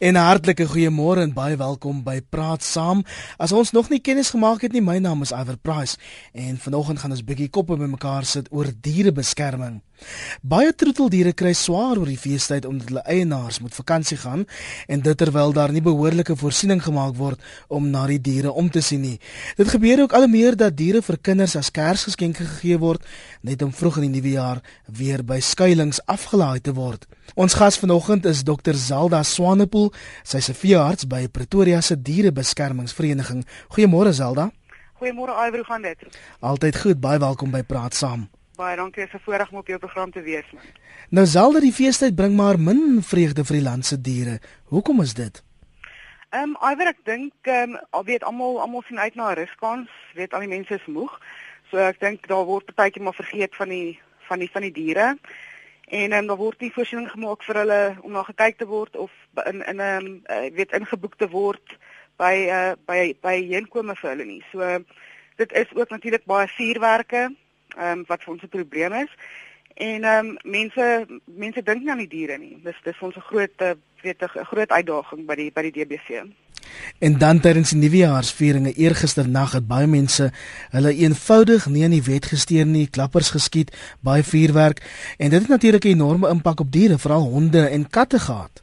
En 'n hartlike goeiemôre en baie welkom by Praat Saam. As ons nog nie kennis gemaak het nie, my naam is Iver Price en vanoggend gaan ons bietjie koppe bymekaar sit oor dierebeskerming. Baie troeteldiere kry swaar oor die feestyd omdat hulle eienaars moet vakansie gaan en dit terwyl daar nie behoorlike voorsiening gemaak word om na die diere om te sien nie. Dit gebeur ook al meer dat diere vir kinders as Kersgeskenke gegee word net om vroeg in die nuwe jaar weer by skuilings afgelaai te word. Ons gas vanoggend is Dr. Zelda Swanepoel, sy's 'n veearts by Pretoria se Dierebeskermingsvereniging. Goeiemôre Zelda. Goeiemôre hoe gaan dit? Altyd goed, baie welkom by Praat Saam. Baie dankie vir voorreg om op jou program te wees. Man. Nou Zelda, die feestyd bring maar min vreugde vir die land se diere. Hoekom is dit? Ehm um, Iver, ek dink ehm um, weet almal almal sien uit na 'n ruskans, weet al die mense is moeg. So ek dink daar word partykeer maar vergeet van die van die van die diere. En um, daar word nie voorsiening gemaak vir hulle om na gekyk te word of in in 'n um, uh, weet ingeboek te word by uh, by by heenkome vir hulle nie. So dit is ook natuurlik baie vuurwerke ehm um, wat vir ons 'n probleem is. En ehm um, mense mense dink nie aan die diere nie. Dis dis ons 'n groot uh, weet 'n groot uitdaging by die by die DBV. En dan tydens die nuwejaarsvieringe eergisternag het baie mense hulle eenvoudig nie aan die wet gesteer nie, klappers geskiet, baie vuurwerk en dit het natuurlik 'n enorme impak op diere, veral honde en katte gehad.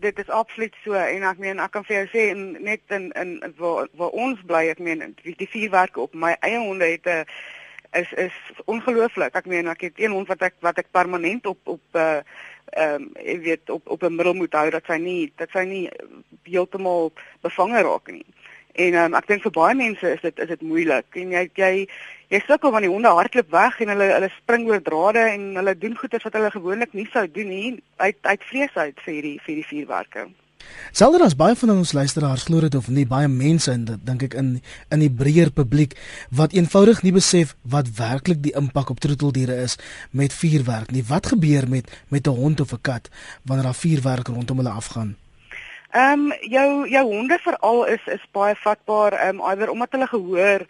Dit is absoluut so en ek meen ek kan vir jou sê net in in waar waar ons bly, ek meen die, die vuurwerk op my eie honde het 'n uh, is is ongelooflik. Ek meen ek het een hond wat ek wat ek permanent op op uh ehm um, ek weet op op 'n middel moet hou dat sy nie dat sy nie heeltemal bevange raak nie. En um, ek dink vir baie mense is dit is dit moeilik. En jy jy jy sukkel want die honde hardloop weg en hulle hulle spring oor drade en hulle doen goeie wat hulle gewoonlik nie sou doen nie uit uit vrees uit vir hierdie vir die vuurwerke. Selder as baie van ons luisteraars glo dit of nie baie mense en dit dink ek in in die breër publiek wat eenvoudig nie besef wat werklik die impak op troeteldiere is met vuurwerk nie. Wat gebeur met met 'n hond of 'n kat wanneer daar vuurwerk rondom hulle afgaan? Ehm um, jou jou honde veral is is baie vatbaar ehm um, iwer omdat hulle gehoor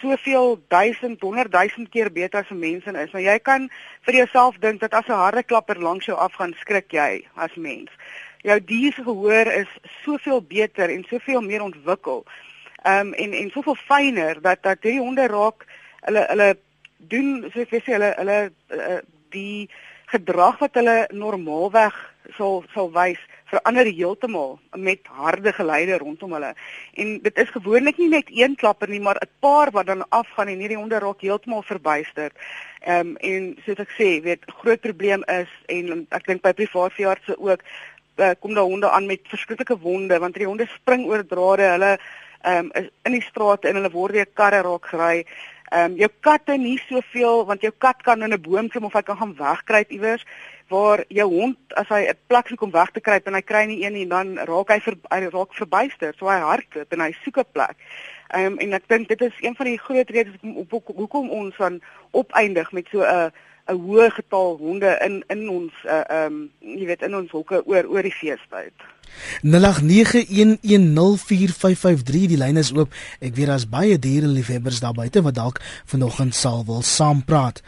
soveel duisend, honderd duisend keer beter as 'n mens is. Nou jy kan vir jouself dink dat as 'n harde klapper langs jou afgaan, skrik jy as mens jou dier se gehoor is soveel beter en soveel meer ontwikkel. Ehm um, en en soveel fyner dat dat hierdie honde raak hulle hulle doen soos jy sê hulle hulle uh, die gedrag wat hulle normaalweg sal sal wys verander heeltemal met harde geleide rondom hulle. En dit is gewoonlik nie net een klapper nie, maar 'n paar wat dan afgaan en hierdie honde raak heeltemal verbuister. Ehm um, en soos ek sê, weet groot probleem is en ek dink by privaat veeartse ook uh, kom daar honde aan met verskriklike wonde want die honde spring oor drade, hulle ehm um, is in die strate en hulle word deur karre raak gery. Ehm um, jou katte nie soveel want jou kat kan in 'n boom klim of hy kan gaan wegkruip iewers waar jou hond as hy 'n plek soek om weg te kruip en hy kry nie een nie dan raak hy ver, hy raak verbuister so hy hardloop en hy soek 'n plek. Ehm um, en ek dink dit is een van die groot redes hoekom ons van opeindig met so 'n uh, 'n hoë getal honde in in ons uh um jy weet in ons hokke oor oor die feestyd. 0891104553 die lyn is oop. Ek weet daar's baie diereliefhebbers daar buite wat dalk vanoggend sal wil saampraat.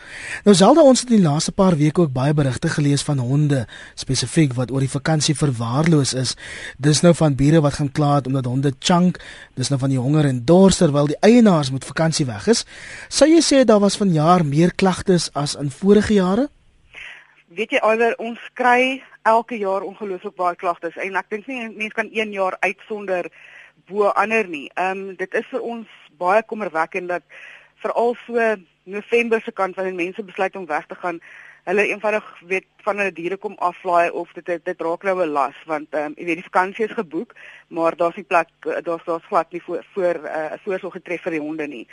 Nou selde ons het in die laaste paar weke ook baie berigte gelees van honde spesifiek wat oor die vakansie verwaarloos is. Dis nou van bure wat gaan kla het omdat honde chunk, dis nou van die honger en dors terwyl die eienaars met vakansie weg is. Jy sê daar was vanjaar meer klagtes as in vorige jare? Weet jy alweer ons kry elke jaar ongelooflik baie klagtes en ek dink nie mense kan een jaar uitsonder bo ander nie. Ehm um, dit is vir ons baie kommerwekkend dat veral so November se kant wanneer mense besluit om weg te gaan, hulle eenvoudig weet van hulle diere kom aflaai of dit dit, dit raak nou 'n las want ehm um, jy weet die vakansie is geboek, maar daar's nie plek daar's daar's glad nie voor voor 'n uh, voorsorg getref vir die honde nie.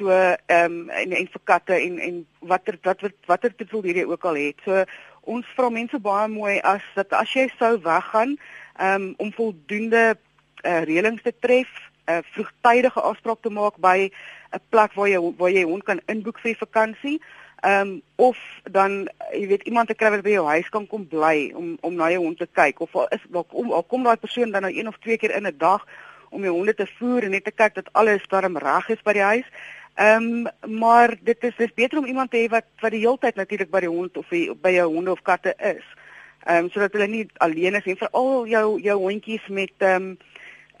So ehm um, en en vir katte en en watter wat wat watter titel hierdie ook al het. So ons vra mense baie mooi as dat as jy sou weggaan um, om voldoende uh, reëlings te tref, 'n uh, vroegtydige afspraak te maak by 'n plek waar jy waar jy hond kan inboek vir vakansie. Ehm um, of dan jy weet iemand te kry wat by jou huis kan kom bly om om na jou hond te kyk of is dalk kom kom daai persoon dan nou een of twee keer in 'n dag om jou honde te voer en net te kyk dat alles darm reg is by die huis. Ehm um, maar dit is dis beter om iemand te hê wat wat die hele tyd natuurlik by die hond of die, by jou honde of katte is. Ehm um, sodat hulle nie alleen is en veral jou jou hondjies met ehm um,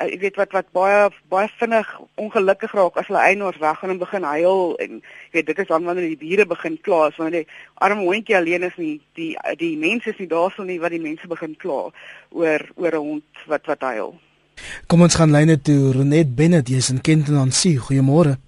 uh, jy weet wat wat baie baie vinnig ongelukkig raak as hulle eienaars weggaan en begin huil en jy weet dit is dan wanneer die diere begin kla as wanneer die arme hondjie alleen is nie die die mense is nie daarso nie wat die mense begin kla oor oor 'n hond wat wat huil. Kom ons gaan lyne toe Renet Bennett jy's in Kenton aan See. Goeiemôre.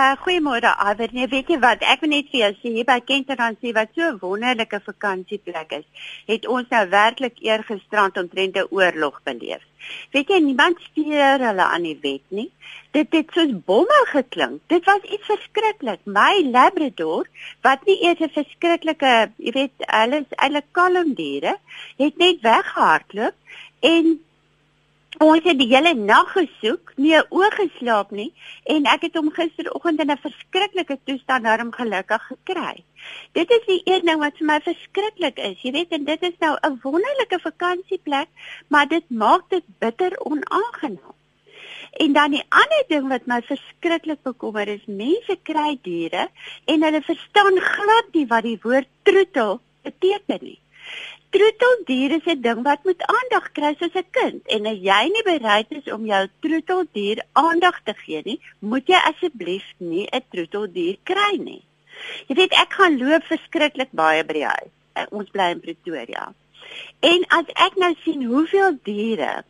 Uh goeiemôre Iver. Nee, weet jy wat? Ek wil net vir jou sê hier by Kenteransie wat so 'n wonderlike vakansieplek is, het ons nou werklik eergisterand omtrent 'n oorlog beleef. Weet jy, niemand steur hulle aan die wet nie. Dit het soos bomme geklink. Dit was iets verskriklik. My Labrador, wat nie eers 'n verskriklike, jy weet, alles eintlik kalm diere, het net weggehardloop en Ons het die hele nag gesoek, nie oog geslaap nie en ek het hom gisteroggend in 'n verskriklike toestand daarom gelukkig gekry. Dit is die een ding wat vir my verskriklik is. Jy weet en dit is nou 'n wonderlike vakansieplek, maar dit maak dit bitter onaangenaam. En dan die ander ding wat my verskriklik bekommer is, mense kry diere en hulle verstaan glad nie wat die woord troetel beteken nie troeteldier is 'n ding wat moet aandag kry soos 'n kind en as jy nie bereid is om jou troeteldier aandag te gee nie, moet jy asseblief nie 'n troeteldier kry nie. Jy weet ek gaan loop verskriklik baie by die huis. Ons bly in Pretoria. En as ek nou sien hoeveel diere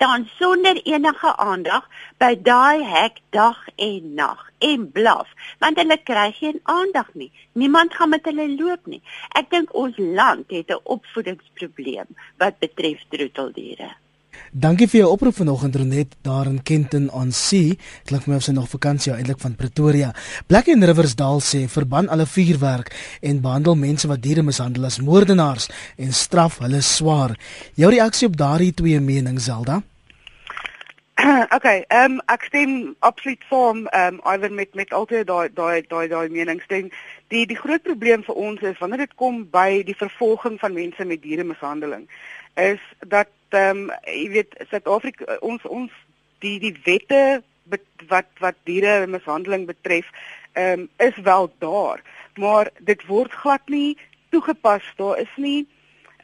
staan sonder enige aandag by daai hek dag en nag en blaf want hulle kry geen aandag nie. Niemand gaan met hulle loop nie. Ek dink ons land het 'n opvoedingsprobleem wat betref troeteldiere. Dankie vir jou oproep vanoggend Renet daar in Kenton on Sea. Klink my of sy nog vakansie eintlik van Pretoria. Black and Riversdal sê verban alle vuurwerk en behandel mense wat diere mishandel as moordenaars en straf hulle swaar. Jou reaksie op daardie twee menings Zelda? okay, ehm um, ek stem absoluut saam ehm um, iwer met met altyd daai daai daai daai mening stem. Die die groot probleem vir ons is wanneer dit kom by die vervolging van mense met dieremishandeling is dat ehm um, jy weet Suid-Afrika ons ons die die wette wat wat dieremishandeling betref ehm um, is wel daar, maar dit word glad nie toegepas. Daar is nie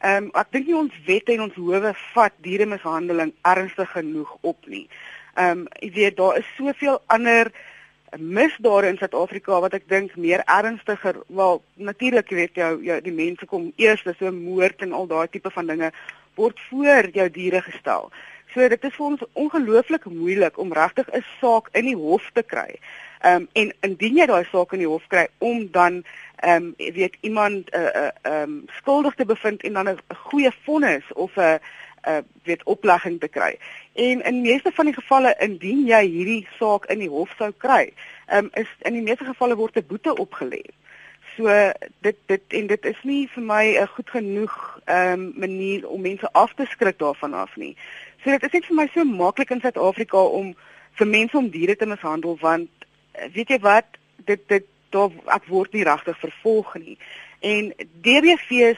Ehm um, ek dink nie ons wette en ons howe vat dieremishandeling ernstig genoeg op nie. Ehm um, jy weet daar is soveel ander misdade in Suid-Afrika wat ek dink meer ernstiger, wel natuurlik weet jy jou die mense kom eers so moord en al daai tipe van dinge word voor jou diere gestel. So dit is vir ons ongelooflik moeilik om regtig 'n saak in die hof te kry. Ehm um, en indien jy daai saak in die hof kry om dan ehm um, jy weet iemand 'n uh, eh, uh, eh, ehm um, skuldig te bevind en dan 'n goeie vonnis of 'n 'n uh, weet oplegging te kry. En in meeste van die gevalle indien jy hierdie saak in die hof sou kry, ehm um, is in die meeste gevalle word 'n boete opgelê. So dit dit en dit is nie vir my 'n goed genoeg ehm um, manier om mense af te skrik daarvan af nie. So dit is net vir my so maklik in Suid-Afrika om vir mense om diere te mishandel want weet jy wat dit dit daar ek word nie regtig vervolg nie. En DBV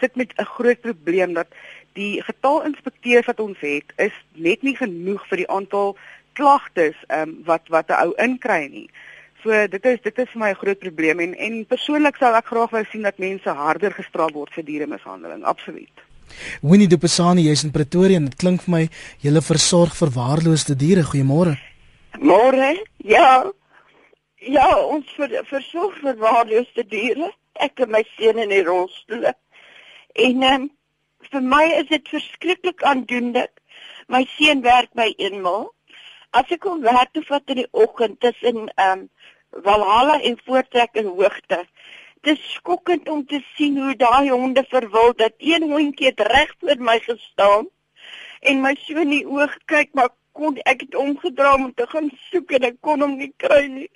sit met 'n groot probleem dat die getal inspekteurs wat ons het is net nie genoeg vir die aantal klagtes um, wat wat 'n ou inkry nie. So dit is dit is vir my 'n groot probleem en en persoonlik sou ek graag wou sien dat mense harder gestraf word vir dieremishandeling, absoluut. Winnie Dupasani, jy's in Pretoria en dit klink vir my jy versorg verwaarloosde diere. Goeiemôre. Môre? Ja. Ja, ons ver, versorg verwaarloosde diere. Ek en my seun in die rolstoel. En um, vir my is dit verskriklik aandoenlik. My seun werk by eenmal. As ek hom werk toe vat in die oggend tussen ehm um, Valhalla en Voortrek in hoogte. Dit is skokkend om te sien hoe daai honde verwil dat een hondjie het reg voor my gestaan en my so in die oog kyk maar kon ek het omgedraai om te gaan soek en ek kon hom nie kry nie.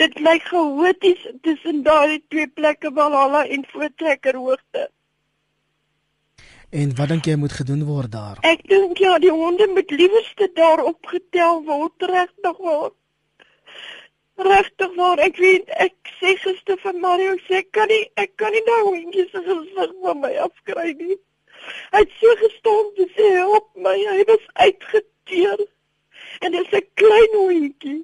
Dit lyk chaoties tussen daai twee plekke Valhalla en Voortrekker hoogte. En wat dink jy moet gedoen word daar? Ek dink ja, die honde moet liewerste daar opgetel word regtig waar. Regtig waar. Ek weet ek sê gister van Mario sê kan nie ek kan nie daai hondjies gesig van my afkry nie. Hy het so gestaan te sê help my, hy was uitgeteer. En dit is 'n klein hondjie.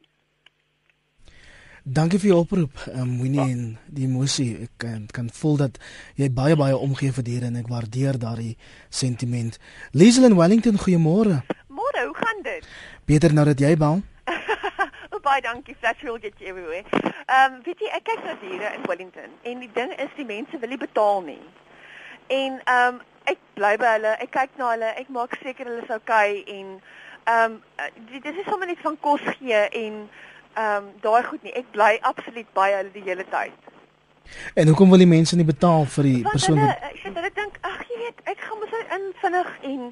Dankie vir jou oproep. Um, Moenie en die emosie. Ek kan kan voel dat jy baie baie omgee vir diere en ek waardeer daardie sentiment. Liesel in Wellington, goeiemôre. Môre, hoe gaan dit? Beter nou dat jy bel. oh, baie dankie. Flash will get you everywhere. Ehm um, weet jy, ek kyk na diere in Wellington en die ding is die mense wil nie betaal nie. En ehm um, ek bly by hulle, ek kyk na hulle, ek maak seker hulle is okay en ehm um, dit is sommer net van kos gee en ehm um, daai goed nie. Ek bly absoluut by hulle die hele tyd. En hoekom wil die mense nie betaal vir die Want persoon? Hulle, ek sê hulle dink, ag jy weet, ek gaan mos in vinnig en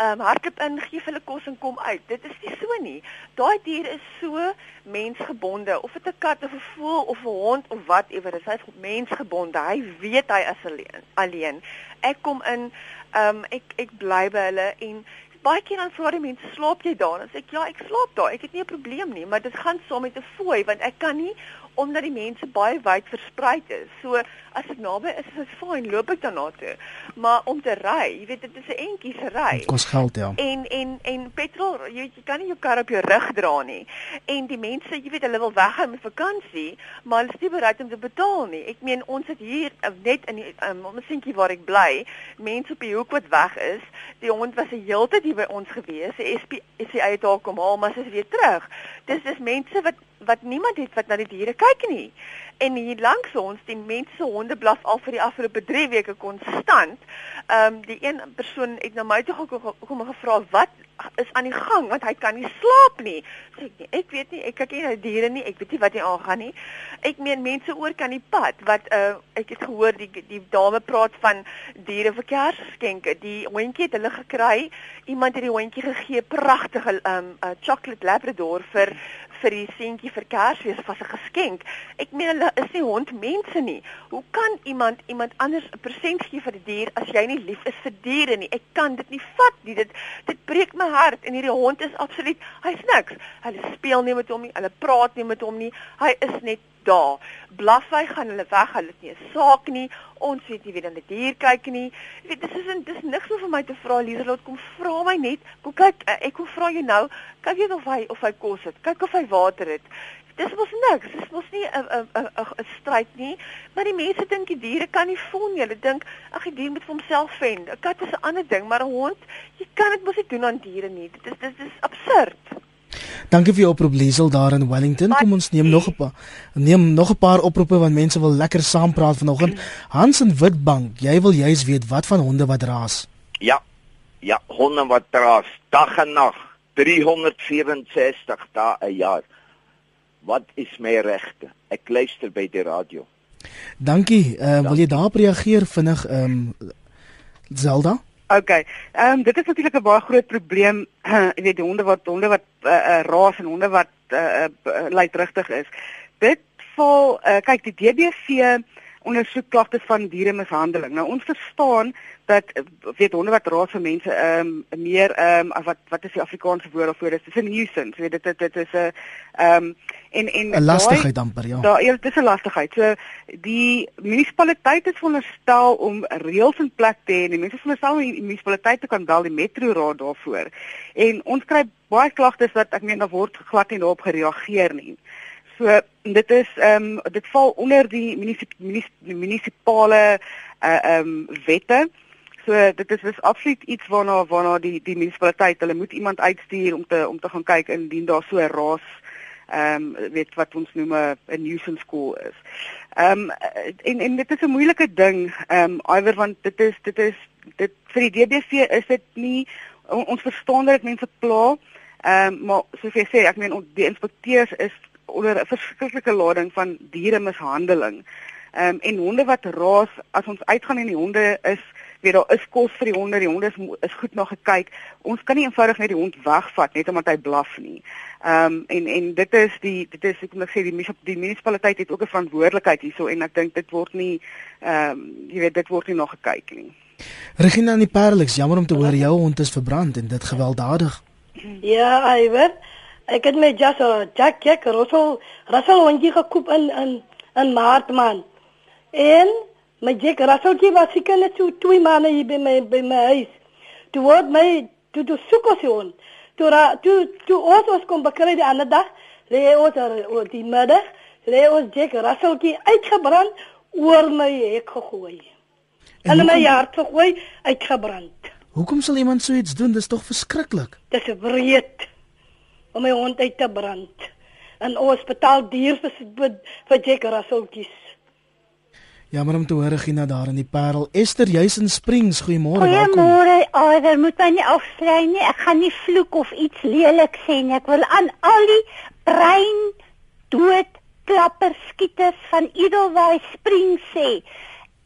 ehm um, hardloop in, gee hulle kos en kom uit. Dit is nie so nie. Daai dier is so mensgebonde, of dit 'n kat of 'n voël of 'n hond of whatever, is hy mensgebonde. Hy weet hy is alleen. Alleen. Ek kom in, ehm um, ek ek bly by hulle en baie keer dan vra die mense, "Slaap jy daar?" Dan sê ek, "Ja, ek slaap daar. Ek het nie 'n probleem nie, maar dit gaan saam met 'n fooi want ek kan nie omdat die mense baie wyd versprei is. So as ek naby is, is dit fyn, loop ek daarna toe. Maar om te ry, jy weet dit is 'n entjie se ry. Dit kos geld ja. En en en petrol, jy weet jy kan nie jou kar op jou rug dra nie. En die mense, jy weet hulle wil weggaan met vakansie, maar hulle is nie bereid om te betaal nie. Ek meen ons het hier uh, net in die um, om 'n seentjie waar ek bly, mense op die hoek wat weg is. Die hond was 'n heeltyd hier by ons gewees. Die SP is hy uit daar kom haal, maar sy is weer terug. Dis dis mense wat wat niemand het wat na die diere kyk nie. En hier langs ons, die mense honde blaf al vir die afgelope 3 weke konstant. Ehm um, die een persoon het na my toe gekom en gevra wat is aan die gang want hy kan nie slaap nie. Sê ek nie, ek weet nie, ek kyk nie na die diere nie, ek weet nie wat hier aangaan nie. Ek meen mense oor kan die pad wat uh ek het gehoor die die dame praat van diere vir Kersgeskenke. Die hondjie het hulle gekry. Iemand het die hondjie gegee, pragtige ehm um, uh, chocolate labrador vir vir die seentjie vir Kersfees as 'n geskenk. Ek meen hulle is nie hondmense nie. Hoe kan iemand iemand anders 'n persent gee vir 'n die dier as jy nie lief is vir diere nie? Ek kan dit nie vat nie. Dit dit breek my hart en hierdie hond is absoluut hy's niks. Hulle speel nie met hom nie. Hulle praat nie met hom nie. Hy is net daar. Blaf hy gaan hulle weg. Hulle het nie 'n saak nie. Ons weet nie wie dan die dier kyk nie. Jy weet dis is dis niks meer vir my te vra Lieselot kom vra my net. Kom kyk ek kom vra jou nou. Kyk jy of hy of hy kos het. Kyk of hy water het. Dis mos niks. Dis mos nie 'n 'n 'n stryd nie. Maar die mense dink die diere kan nie voel nie. Hulle dink ag die dier moet vir homself fend. 'n Kat is 'n ander ding, maar 'n hond, jy kan dit mos nie doen aan diere nie. Dit is dit is absurd. Dankie vir jou oproep Liesel daar in Wellington. Kom ons neem nog 'n paar neem nog 'n paar oproepe want mense wil lekker saam praat vanoggend. Hans in Witbank, jy wil juis weet wat van honde wat raas. Ja. Ja, honde wat raas dag en nag 364 dae 'n jaar. Wat is my regte? Ek luister by die radio. Dankie. Uh, wil jy daarop reageer vinnig ehm um, Zelda? OK. Ehm um, dit is natuurlik 'n baie groot probleem. Jy weet die honde wat honde wat uh, uh, raas en honde wat uh, uh, luidrigtig is. Dit val uh, kyk die DBV ondersoek klagtes van dieremishandeling. Nou ons verstaan dat weet honde wat raas vir mense ehm um, meer ehm um, wat wat is die Afrikaanse woord daarvoor? Dit is 'n nuisance. Weet dit dit, dit is 'n ehm um, en en 'n lastigheid amper ja. Daar ja, dit is 'n lastigheid. So die munisipaliteit is veronderstel om reëls in plek te hê en die mense veronderstel om die munisipaliteit te kan bel die metro raad daarvoor. En ons kry baie klagtes wat ek meen daar word glad nie daarop gereageer nie. So dit is ehm um, dit val onder die munisip, munisip, munisipale uh ehm um, wette. So dit is dis absoluut iets waarna waarna die die munisipaliteit hulle moet iemand uitstuur om te om te gaan kyk indien daar so 'n raas ehm um, weet wat ons noem 'n nuisance score is. Ehm um, en en dit is 'n moeilike ding ehm um, iwer want dit is dit is dit vir die DBV is dit nie ons verstaan dat mense pla ehm um, maar soos jy sê ek meen die inspekteurs is onder 'n verskriklike lading van dieremishandeling. Ehm um, en honde wat raas as ons uitgaan en die honde is weet daar is kos vir die honde, die honde is is goed na gekyk. Ons kan nie eenvoudig net die hond wegvat net omdat hy blaf nie. Ehm um, en en dit is die dit is ek moet sê die die munisipaliteit het ook 'n verantwoordelikheid hierso en ek dink dit word nie ehm um, jy weet dit word nie na gekyk nie. Regina in die Parelix, jammer om te hoor jou hond is verbrand en dit gewelddadig. Ja, Iwer. Ek het my jas uh, Jack Jack Russell Russell hondjie gekoop in in in Maart man. En my Jack Russell die was seker net so twee maande hier by my by my huis. Toe word my toe toe soek ons hom. Toe ra toe toe ons was kom bekry die ander dag. Lê ons oor die middag. lê ons Jack Russellkie uitgebrand oor my hek gegooi. En, en my hart gegooi, uitgebrand. Hoekom sal iemand so iets doen? Dis tog verskriklik. Dis wreed om my hond uit te brand. En ons betaal duur vir vir Jack Russellkies. Jammer om te hoor Regina daar in die Parel. Esther, jy's in Springs. Goeiemôre. Goeiemôre. Alder moet my nie afslei nie. Ek gaan nie vloek of iets lelik sê nie. Ek wil aan al die brein dood klapper skieters van Edelweiss Springs sê.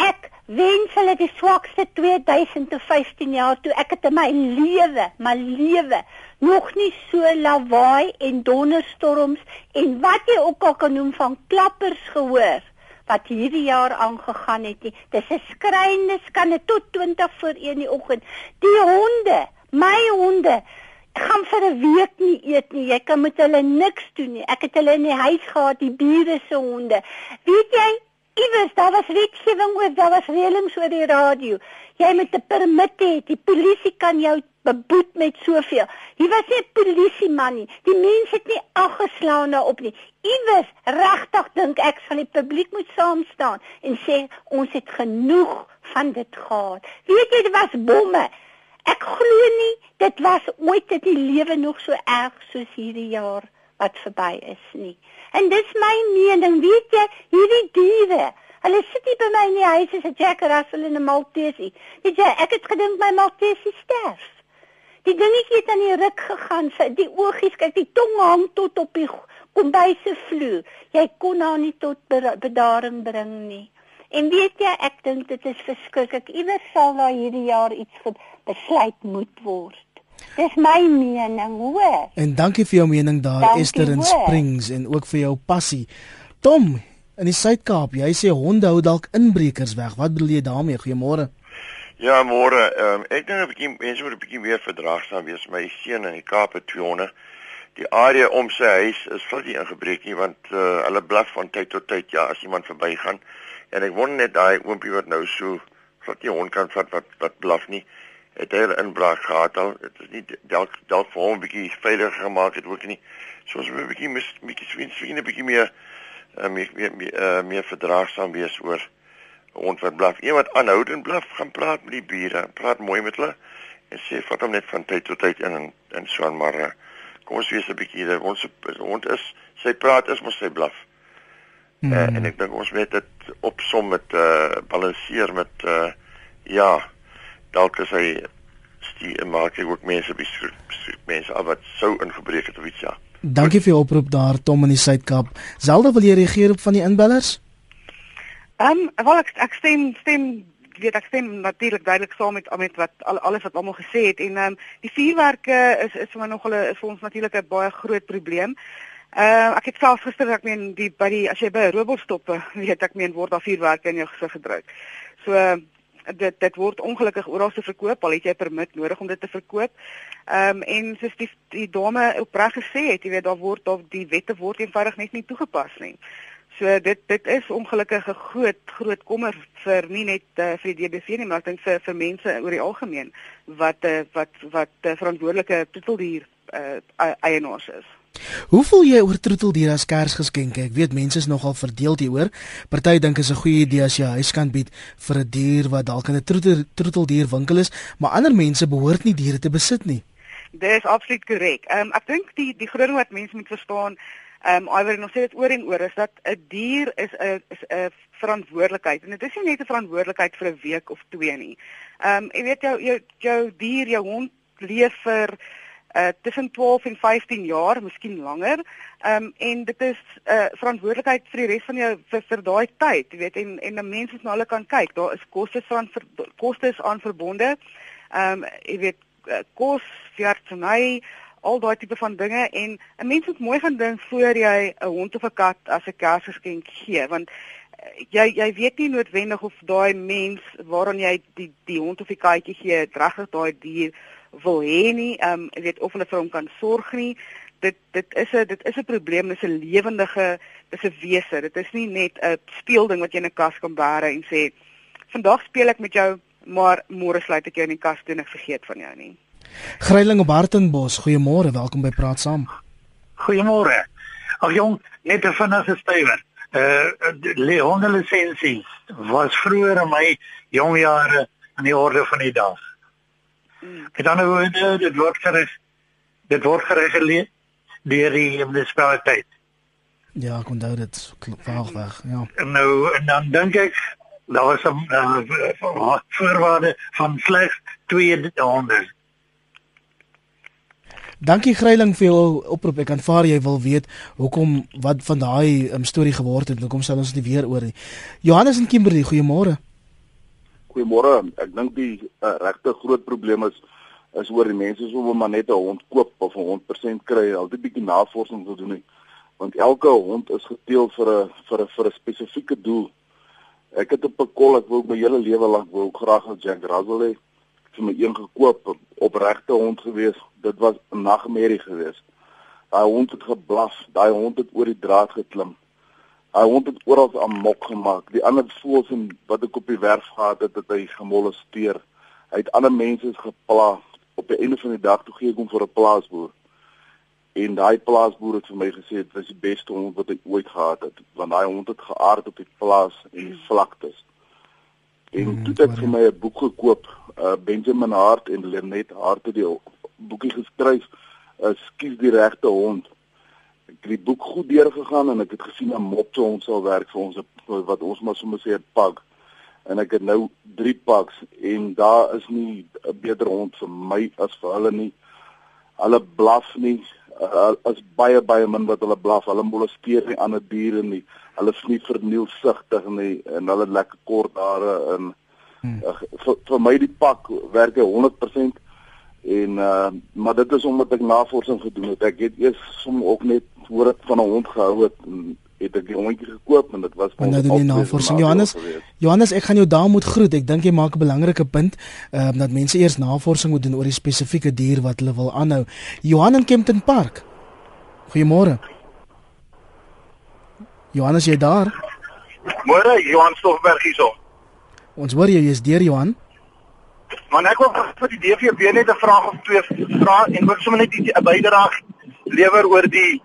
Ek wens hulle die swakste 2015 jaar toe ek het in my lewe, my lewe nog nie so lawaai en donderstorms en wat jy ook al kan noem van klappers gehoor wat hierdie jaar aangegaan het nie. Dis 'n skreeuende skande tot 20 voor 1 die oggend. Die honde, my honde gaan vir 'n week nie eet nie. Jy kan met hulle niks doen nie. Ek het hulle in die huis gehad, die bure se honde. Weet jy, iewers daar was wetgewing oor, daar was reëlings oor die radio. Jy moet 'n permit hê. Die polisie kan jou beboet met soveel. Hier was nie polisie man nie. Die mense het nie aggeslaan daarop nie. Iewers regtig dink ek sal die publiek moet saam staan en sê ons het genoeg van dit gehad. Weet jy dit was bomme. Ek glo nie dit was ooit in die lewe nog so erg soos hierdie jaar wat verby is nie. En dis my mening, weet jy, hierdie diere Hulle sit hier by my in die huis as 'n Jack Russell en 'n Maltese. Weet jy, ek het gedink my Maltese sterf. Die dingetjie het aan die ruk gegaan. Sy die oogies, kyk, die tong hang tot op die kombuise vloer. Jy kon haar nie tot bedaring bring nie. En weet jy, ek dink dit is verskriklik. Iewers sal daar hierdie jaar iets besluit moet word. Dis my mening, hoor. En dankie vir jou mening daar, dankie, Esther in Springs en ook vir jou passie. Tom, in die Suid-Kaap, jy sê honde hou dalk inbrekers weg. Wat bedoel jy daarmee? Goeiemôre. Ja, môre. Ehm um, ek dink 'n bietjie mense moet 'n bietjie meer verdraagsaam wees. My seun in die Kaap het 200. Die area om sy huis is glad nie ingebreek nie want uh, hulle blaf van tyd tot tyd ja as iemand verbygaan. En ek wonder net daai oompie wat nou so glad nie hond kan vat wat wat blaf nie. Het hy 'n inbraak gehad al? Dit is nie dalk dalk vir hom 'n bietjie veiliger gemaak het ook nie. So ons moet 'n bietjie mis bietjie swin 'n bietjie meer uh, meer meer, meer, uh, meer verdraagsaam wees oor hond wat blaf. Iemand aanhoudend blaf, gaan praat met die bure, praat mooi met hulle en sê vat hom net van tyd tot tyd in en en so aan maar uh, kom ons wees 'n bietjie hier. Ons hond is sy praat is mos sy blaf. Hmm. Uh, en ek dink ons moet dit opsom met uh balanseer met uh ja, dalk is hy die maak ek ook mense besoek mense al wat sou ingebreek het of iets ja. Dankie vir jou oproep daar Tom in die Suid-Kaap. Zelda wil jy reageer op van die inbellers? Ehm um, wel ek ek stem stem weet ek stem natuurlik duidelik saam met met wat al, alles wat almal gesê het en ehm um, die vuurwerke is is vir nog hulle is vir ons natuurlik 'n baie groot probleem. Ehm uh, ek het self gister ek meen die by die as jy by 'n robot stop, weet ek meen word daar vuurwerke in jou gesig gedruk. So uh, dit dit word ongelukkig oral te verkoop al het jy permit nodig om dit te verkoop. Ehm um, en soos die die dame opreg gesê het, jy weet daar word daar die wette word eenvoudig net nie toegepas nie. So dit dit is ongelukkig 'n groot groot kommer vir nie net uh, vir die DBV nie, maar ek dink vir vir mense oor die algemeen wat uh, wat wat uh, verantwoordelike troeteldier uh, eienaars is. Hoe voel jy oor troeteldiere as Kersgeskenke? Ek weet mense is nogal verdeel hieroor. Party dink is 'n goeie idee as jy 'n huis kan bied vir 'n dier wat dalk in 'n troetel, troeteldier winkel is, maar ander mense behoort nie diere te besit nie. Dis absoluut korrek. Um, ek dink die die groot ding wat mense moet verstaan Ehm um, iwer nog sê dit oor en oor is dat 'n dier is 'n is 'n verantwoordelikheid en dit is nie net 'n verantwoordelikheid vir 'n week of twee nie. Ehm um, jy weet jou jou jou dier, jou hond leef vir uh tussen 12 en 15 jaar, miskien langer. Ehm um, en dit is 'n uh, verantwoordelikheid vir die res van jou vir, vir daai tyd, jy weet en en 'n mens moet na hulle kan kyk. Daar is kostes van kostes aan verbonde. Ehm um, jy weet uh, kos, veeartseny, al daai tipe van dinge en 'n mens moet mooi gaan dink voor jy 'n hond of 'n kat as 'n Kersgeskenk gee want eh, jy jy weet nie noodwendig of daai mens waaraan jy die die hond of die katjie gee regtig daai dier wil hê nie ehm um, jy weet of hulle vir hom kan sorg nie dit dit is 'n dit is 'n probleem dis 'n lewendige dis 'n wese dit is nie net 'n speelding wat jy in 'n kas kan bære en sê vandag speel ek met jou maar môre sluit ek jou in die kas toe en ek vergeet van jou nie Greiling op Hartenbos, goeiemôre, welkom by Praat Saam. Goeiemôre. Ag jong, net 'n vinnige stywer. Uh die hondelisensie was vroeër in my jong jare aan die orde van die dag. Hmm. Met ander woorde, dit word gereg dit word gereguleer deur die munisipaliteit. Ja, ek onthou dit vaag weg, ja. En nou en dan dink ek daar was 'n uh, voorwaarde van slegs 200. Dankie Greiling vir jou oproep. Ek aanvaar jy wil weet hoekom wat van daai um, storie geword het. Hoekom sal ons nie weer oor nie. Johannes en Kimberley, goeiemôre. Goeiemôre. Ek dink die uh, regte groot probleem is is oor die mense so maar net 'n hond koop of 'n hond persent kry. Altyd bietjie navorsing te doen nie want elke hond is geteel vir 'n vir 'n vir 'n spesifieke doel. Ek het op 'n kol ek wou my hele lewe lank wou graag 'n Jack Russell hê. Ek het my een gekoop op regte hond gewees. Dit was 'n nagmerrie gewees. Daai hond het geblaf, daai hond het oor die draad geklim. Daai hond het oral amok gemaak. Die ander voels en wat ek op die werf gehad het, het hy gemolesteer. Hy het ander mense geplaag. Op die einde van die dag toe gee ek hom vir 'n plaasboer. En daai plaasboer het vir my gesê dit was die beste hond wat hy ooit gehad het, want daai hond het geaard op die plaas en die vlaktes. En mm, toe het ek vir my 'n boek gekoop, uh, Benjamin Hart en Lenet Hart het die boekie geskryf, uh, skies die regte hond. Ek het die boek goed deurgegaan en ek het gesien 'n mopse hond sal werk vir ons wat ons maar sommer sê 'n pak. En ek het nou 3 paks en daar is nie 'n beter hond vir my as vir hulle nie. Hulle blaf nie, uh, as baie baie min wat hulle blaf. Hulle molesteer nie ander diere nie. Hulle is nie vernielsigtig nie en hulle lekker kort hare en hmm. uh, vir, vir my die pak werk hy 100% en uh, maar dit is omdat ek navorsing gedoen het. Ek het eers som ook net voor ek van 'n hond gehou het en het ek die hondjie gekoop en dit was van nou die navorsing. Johannes Johannes ek gaan jou daar moet groet. Ek dink jy maak 'n belangrike punt ehm uh, dat mense eers navorsing moet doen oor die spesifieke dier wat hulle wil aanhou. Johan in Kempton Park. Goeiemôre. Johannes jy daar? Môre Johan Stoffberg hierso. Ons hoor jy jy's deur Johan Man ek wil vir die DVB net 'n vraag of twee vra en wil sommer net 'n bydrae lewer oor die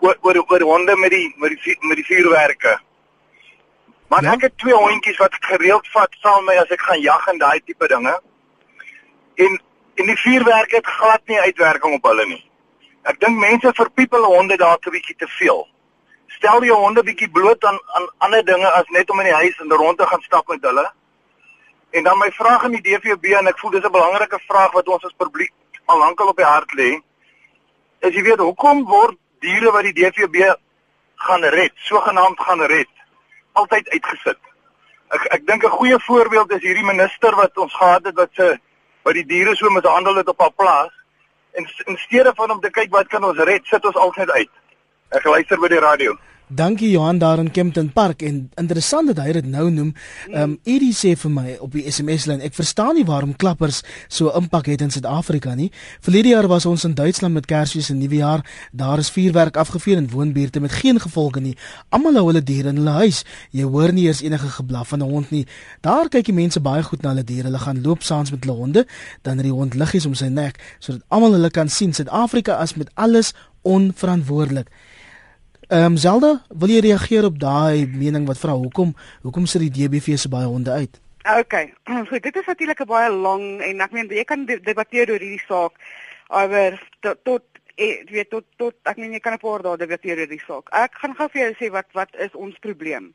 oor oor oor honde met die met die met die vuurwerke. Maar ja? ek het twee hondjies wat gereeld vat saam met my as ek gaan jag en daai tipe dinge. En en die vuurwerke het glad nie uitwerking op hulle nie. Ek dink mense verpiepel honde daar 'n bietjie te veel. Stel jou honde bietjie bloot aan aan ander dinge as net om in die huis en rond te gaan stap met hulle. En dan my vraag aan die DVB en ek voel dis 'n belangrike vraag wat ons as publiek al lankal op die hart lê. Is jy weet hoekom word diere wat die DVB gaan red, sogenaamd gaan red, altyd uitgesit. Ek ek dink 'n goeie voorbeeld is hierdie minister wat ons gehad het wat se wat die diere so mishandel het op haar plaas en in steede van om te kyk wat kan ons red, sit ons altyd uit. Ek luister by die radio. Dankie Johan daar in Kempton Park en interessant dat hy dit nou noem. Ehm um, Edie sê vir my op die SMS lyn, ek verstaan nie waarom klappers so impak het in Suid-Afrika nie. Verlede jaar was ons in Duitsland met Kersfees en Nuwejaar. Daar is vuurwerk afgevuur in woonbuurte met geen gevolge nie. Almal hou hulle diere in hulle huis. Jy hoor nie eers enige geblaf van 'n hond nie. Daar kyk die mense baie goed na hulle diere. Hulle gaan loop saans met hulle honde, dan het die hond liggies om sy nek sodat almal hulle kan sien. Suid-Afrika is met alles onverantwoordelik. Ehm um, Zelda, wil jy reageer op daai mening wat vra hoekom hoekom sit die DBV se baie honde uit? OK. Goed, dit is natuurlik 'n baie lang en ek meen jy kan debatteer oor hierdie saak. Maar tot tot jy weet tot tot ek meen jy kan 'n paar dae debatteer oor die saak. Ek gaan gou vir jou sê wat wat is ons probleem.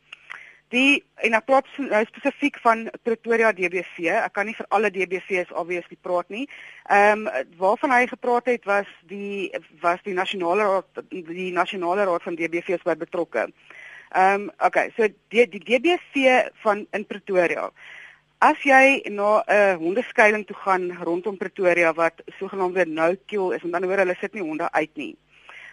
Die en ek praat nou spesifiek van Pretoria DBV. Ek kan nie vir alle DBV's obviously praat nie. Ehm um, waarvan hy gepraat het was die was die nasionale raad die nasionale raad van DBV's by betrokke. Ehm um, okay, so die die DBV van in Pretoria. As jy na 'n uh, hondeskuiling toe gaan rondom Pretoria wat sogenaamde no kill is, met ander woorde hulle sit nie honde uit nie.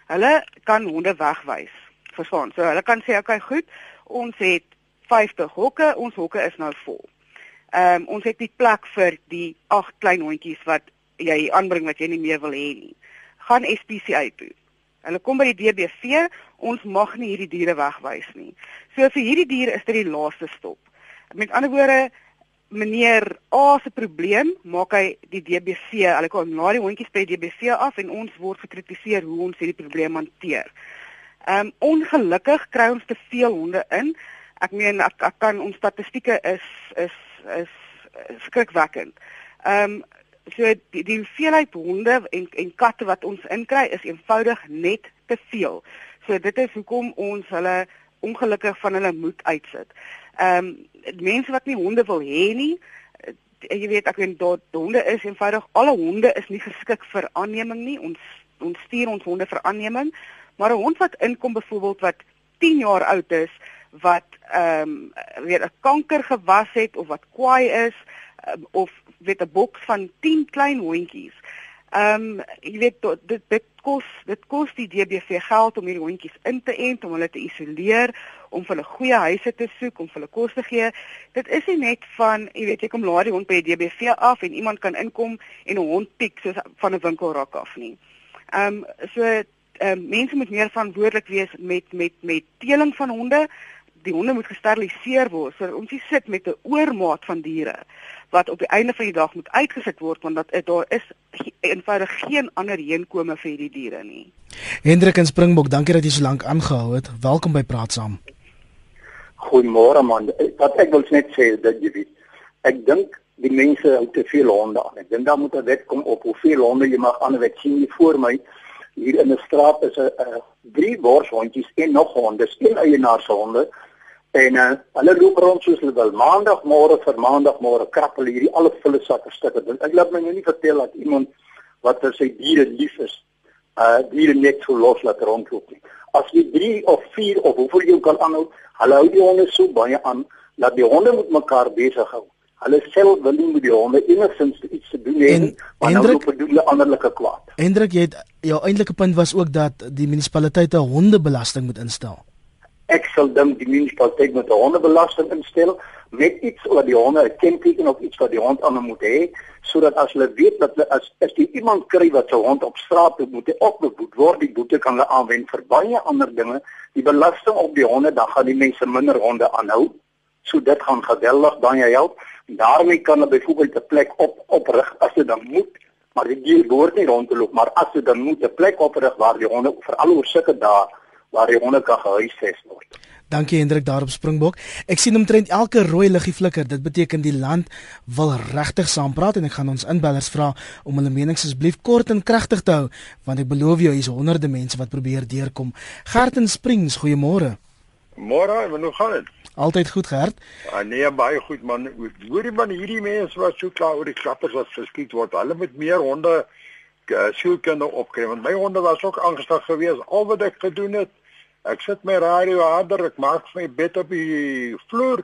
Hulle kan honde wegwys. Verstaan? So hulle kan sê okay, goed, ons het 50 hokke, ons hokke is nou vol. Ehm um, ons het nie plek vir die agt klein hondjies wat jy aanbring wat jy nie meer wil hê nie. Gaan SPCA toe. Hulle kom by die DBV, ons mag nie hierdie diere wegwys nie. So vir hierdie diere is dit die laaste stop. Met ander woorde, meneer A se probleem maak hy die DBV, hulle kom na die hondjies by die DBV af en ons word gekritiseer hoe ons hierdie probleem hanteer. Ehm um, ongelukkig kry ons te veel honde in. Ek meen ek, ek kan ons statistieke is is is, is skrikwekkend. Ehm um, so die, die hoeveelheid honde en en katte wat ons inkry is eenvoudig net te veel. So dit is hoekom ons hulle ongelukkig van hulle moed uitsit. Ehm um, mense wat nie honde wil hê nie, uh, jy weet ek weet dat honde is eenvoudig alle honde is nie geskik vir aanneming nie. Ons ons stuur ons honde vir aanneming, maar 'n hond wat inkom byvoorbeeld wat 10 jaar oud is wat ehm um, weet 'n kanker gewas het of wat kwaai is um, of weet 'n boks van 10 klein hondjies. Ehm um, jy weet dit dit kos dit kos die DBV geld om hierdie hondjies in te ent, om hulle te isoleer, om hulle goeie huise te soek, om hulle kos te gee. Dit is nie net van jy weet jy kom laat die hond by die DBV af en iemand kan inkom en 'n hond piek soos van 'n winkelrak af nie. Ehm um, so ehm um, mense moet meer verantwoordelik wees met met met teeling van honde die honde moet gesteriliseer word sodat ons nie sit met 'n oormaat van diere wat op die einde van die dag moet uitgesit word want dat daar is eenvoudig geen ander heenkome vir hierdie diere nie. Hendrik en Springbok, dankie dat jy so lank aangehou het. Welkom by Praat Saam. Goeiemôre man. Wat ek wil net sê dat jy weet, ek dink die mense hou te veel honde aan. Ek dink daar moet 'n wet kom op hoeveel honde jy mag aan 'n wet sien hier voor my. Hier in 'n straat is 'n drie borshondjies en nog honde, een eienaar se honde En uh, hulle loop rond soos hulle wil. Maandagmôre vir maandagmôre krappel hierdie al volle sakke stukke. Ek laat my nou nie vertel dat iemand wat vir sy diere lief is, uh diere net so los laat rondloop nie. As jy 3 of 4 of hoeveel jy kan aanhou, hulle hou die honde so baie aan dat die honde met mekaar besig hou. Hulle self wil nie met die honde enigstens iets te doen hê nie, maar nou loop hulle anderlike kwaad. Hendrik, jy het jou eintlike punt was ook dat die munisipaliteit 'n hondebelasting moet instel ek sal dink die munisipaliteit moet 'n hondebelasting instel met iets wat die honde 'n kenteken of iets wat die hond aan moet hê sodat as hulle weet dat hulle as as jy iemand kry wat sy hond op straat moet moet opgeboet word die boete kan hulle aanwend vir baie ander dinge. Die belasting op die honde dan gaan die mense minder honde aanhou. So dit gaan geweldig baie help. Daarmee kan hulle byvoorbeeld 'n plek op oprig as dit dan moet maar die dier behoort nie rond te loop maar as dit dan moet 'n plek oprig waar die honde veral oor sulke dae waar die honde kan gehuisves word. Dankie Hendrik daar op Springbok. Ek sien omtrent elke rooi liggie flikker. Dit beteken die land wil regtig saampraat en ek gaan ons inbellers vra om hulle menings asseblief kort en kragtig te hou want ek beloof jou hier's honderde mense wat probeer deurkom. Gert in Springs, goeiemôre. Môre, hoe gaan dit? Altyd goed gehad. Ah nee, baie goed man. Hoorie man, hierdie mense wat so klaar oor die klappers wat geskiet word. Hulle moet meer honde uh, sielkunde opkry want my honde was ook angstig geweest al wat ek gedoen het Ek sit my radio harder, ek maak my bed op die vloer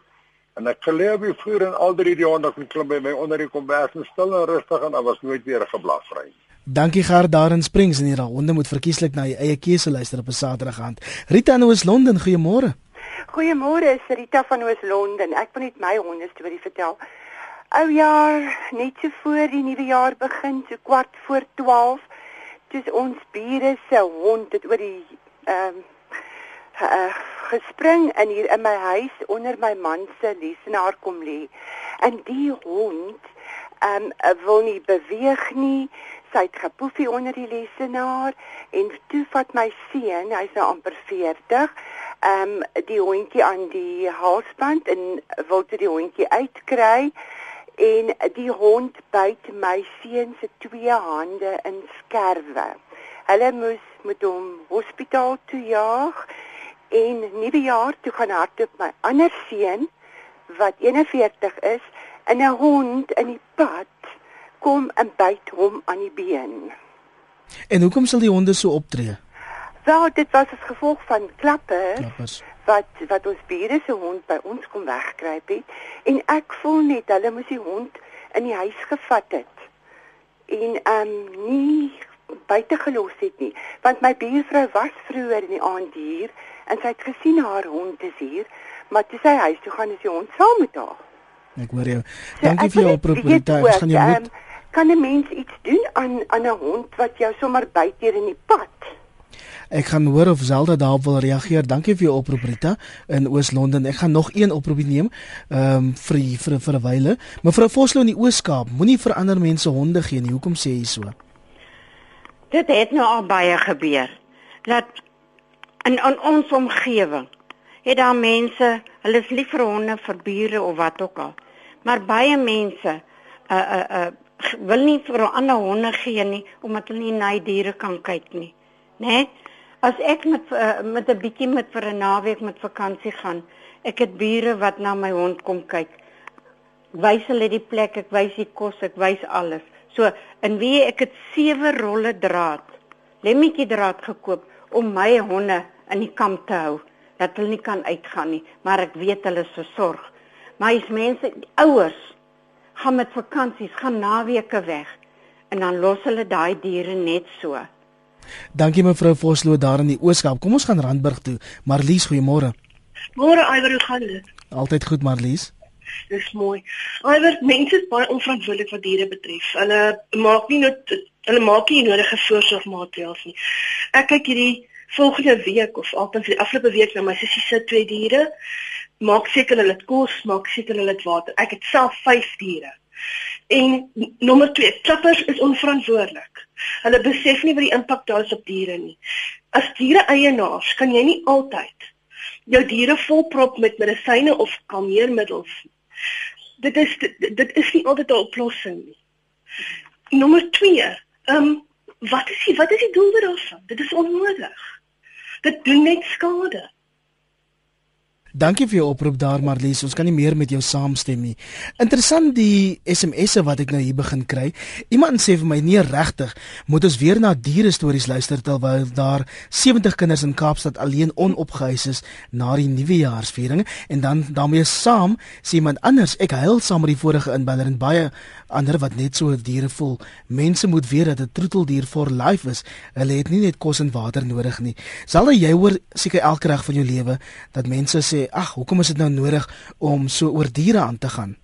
en ek gelê op die vloer en al drie die honde klim by my onder die kombers en stil en rustig en daar was nooit weer 'n geblaf vry. Dankie Gert daar in Springs en hier al honde moet verkieslik na die eie keuse luister op 'n Saterdag aand. Rita in Oos-London, goeiemôre. Goeiemôre, is Rita van Oos-London. Ek wil net my honde storie vertel. Ou jaar, net so voor die nuwe jaar begin, so kwart voor 12, dis ons bure se hond het oor die ehm um, uh, gespring in hier in my huis onder my man se lesenaar kom lê. En die hond ehm um, wil nie beweeg nie. Sy het gepoefie onder die lesenaar en toe vat my seun, hy's nou amper 40, ehm um, die hondjie aan die halsband en wil toe die hondjie uitkry en die hond byt my seun se twee hande in skerwe. Hulle moes met hom hospitaal toe jaag En nuwe jaar toe gaan hardloop my ander seun wat 41 is in 'n hond in die pad kom en byt hom aan die been. En hoekom sal die honde so optree? Wel, dit was as gevolg van klappe. Klappes. Wat wat ons bure se hond by ons kom wegkruip het en ek voel net hulle moes die hond in die huis gevat het. En ehm um, nie buite gelos het nie, want my buurvrou was vroeër in die aand hier en sy het gesien haar hond is hier, maar toe sy huis toe gaan is die hond saam met haar. Ek hoor jou. Dankie so, vir jou oproep. Ek gaan jou moet um, kan 'n mens iets doen aan aan 'n hond wat jou sommer byt hier in die pad? Ek gaan hoor of Zelda daarop wil reageer. Dankie vir jou oproep Rita in Oos-London. Ek gaan nog een oproep neem ehm um, vir vir vir 'n wyle. Mevrou Vosloo in die Oos-Kaap, moenie vir ander mense honde gee nie. Hoekom sê jy so? Dit het nou al baie gebeur. Laat in in ons omgewing het daar mense, hulle is lief vir honde, vir bure of wat ook al. Maar baie mense uh uh uh wil nie vir ander honde gee nie omdat hulle nie na die diere kan kyk nie. Né? Nee? As ek met uh, met 'n bietjie met vir 'n naweek met vakansie gaan, ek het bure wat na my hond kom kyk. Wys hulle die plek, ek wys die kos, ek wys alles. So, in wie ek het sewe rolle draad, lemmetjie draad gekoop om my honde in die kamp te hou dat hulle nie kan uitgaan nie, maar ek weet hulle is versorg. Maar as mense ouers gaan met vakansies, gaan naweke weg en dan los hulle daai diere net so. Dankie mevrou Vosloo daar in die Ooskaap. Kom ons gaan Randburg toe. Marlies, goeiemôre. Môre Iwer, hoe gaan dit? Altyd goed Marlies. Dis mooi. Iwer, mense is baie onverantwoordelik wat diere betref. Hulle maak nie net hulle maak nie nodige voorsorgmaatreëls nie. Ek kyk hierdie volgende week of vir die afgelope week na my sussie se twee diere. Maak seker hulle het kos, maak seker hulle het water. Ek het self 5 diere. En nommer 2, klappers is onverantwoordelik. Hulle besef nie wat die impak daar is op diere nie. As diere eienaars kan jy nie altyd jou diere volprop met medisyne of kalmeermiddels. Dit is dit, dit is nie altyd 'n oplossing nie. Nommer 2, ehm um, wat is die wat is die doel daarvan? Dit is onnodig. Dit doen net skade. Dankie vir jou oproep daar Marlies. Ons kan nie meer met jou saamstem nie. Interessant die SMS'e wat ek nou hier begin kry. Iemand sê vir my nee regtig, moet ons weer na diere stories luister terwyl daar 70 kinders in Kaapstad alleen onopgehuis is na die nuwejaarsviering en dan daarmee saam sê iemand anders ek huil saam met die vorige inbeller en baie ander wat net so diere voel. Mense moet weet dat 'n troeteldier for life is. Hulle het nie net kos en water nodig nie. Sal jy hoor seker elke reg van jou lewe dat mense sê, "Ag, hoekom is dit nou nodig om so oor diere aan te gaan?"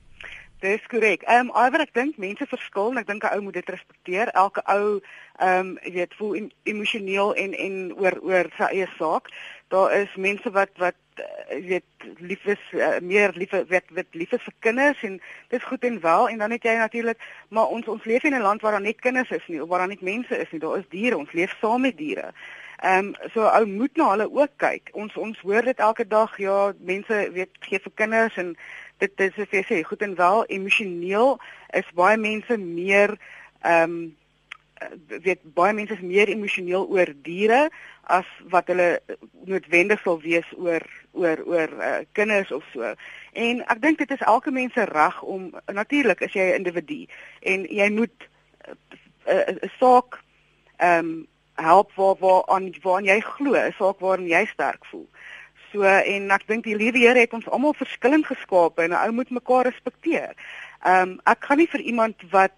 Dis korrek. Ehm um, alhoewel ek dink mense verskil en ek dink 'n ou moet dit respekteer. Elke ou ehm um, jy weet voel em emosioneel en en oor oor sy eie saak. Daar is mense wat wat jy uh, weet lief is uh, meer lief wat wat lief is vir kinders en dit is goed en wel en dan het jy natuurlik maar ons ons leef in 'n land waar daar net kinders is nie waar daar net mense is nie. Daar is diere. Ons leef saam met diere. Ehm um, so ou moet na hulle ook kyk. Ons ons hoor dit elke dag. Ja, mense weet gee vir kinders en dit is soos jy sê, goed en wel emosioneel is baie mense meer ehm um, weet baie mense is meer emosioneel oor diere as wat hulle noodwendig sal wees oor oor oor uh, kinders of so. En ek dink dit is elke mens se reg om natuurlik as jy 'n individu en jy moet 'n uh, uh, uh, saak ehm um, help waar waar aan waar jy glo, 'n saak waarin jy sterk voel. So en ek dink die liewe Here het ons almal verskillend geskape en 'n ou moet mekaar respekteer. Ehm um, ek gaan nie vir iemand wat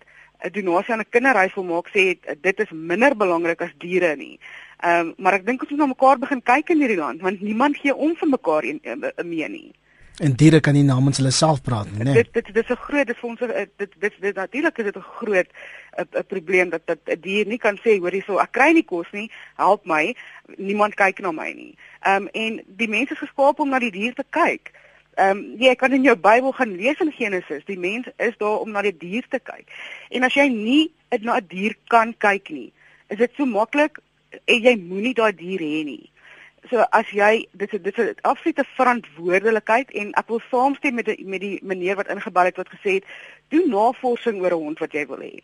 'n donasie aan 'n kinderhuis wil maak sê dit is minder belangrik as diere nie. Ehm um, maar ek dink ons moet na mekaar begin kyk in hierdie land want niemand gee om vir mekaar een mee nie. En diere kan nie namens hulle self praat nie, né? Dit dit dit is 'n groot dit vir ons dit dit dit natuurlik is dit 'n groot 'n probleem dat dat 'n dier nie kan sê hoor hierso ek kry nie kos nie, help my. Niemand kyk na my nie. Ehm um, en die mense is geskaap om na die dier te kyk. Ehm um, jy kan in jou Bybel gaan lees in Genesis, die mens is daar om na die dier te kyk. En as jy nie na 'n dier kan kyk nie, is dit so maklik en jy moenie daai dier hê nie so as jy dit is dit is 'n absolute verantwoordelikheid en ek wil saamstem met die met die meneer wat ingebel het wat gesê het doen navorsing oor 'n hond wat jy wil hê.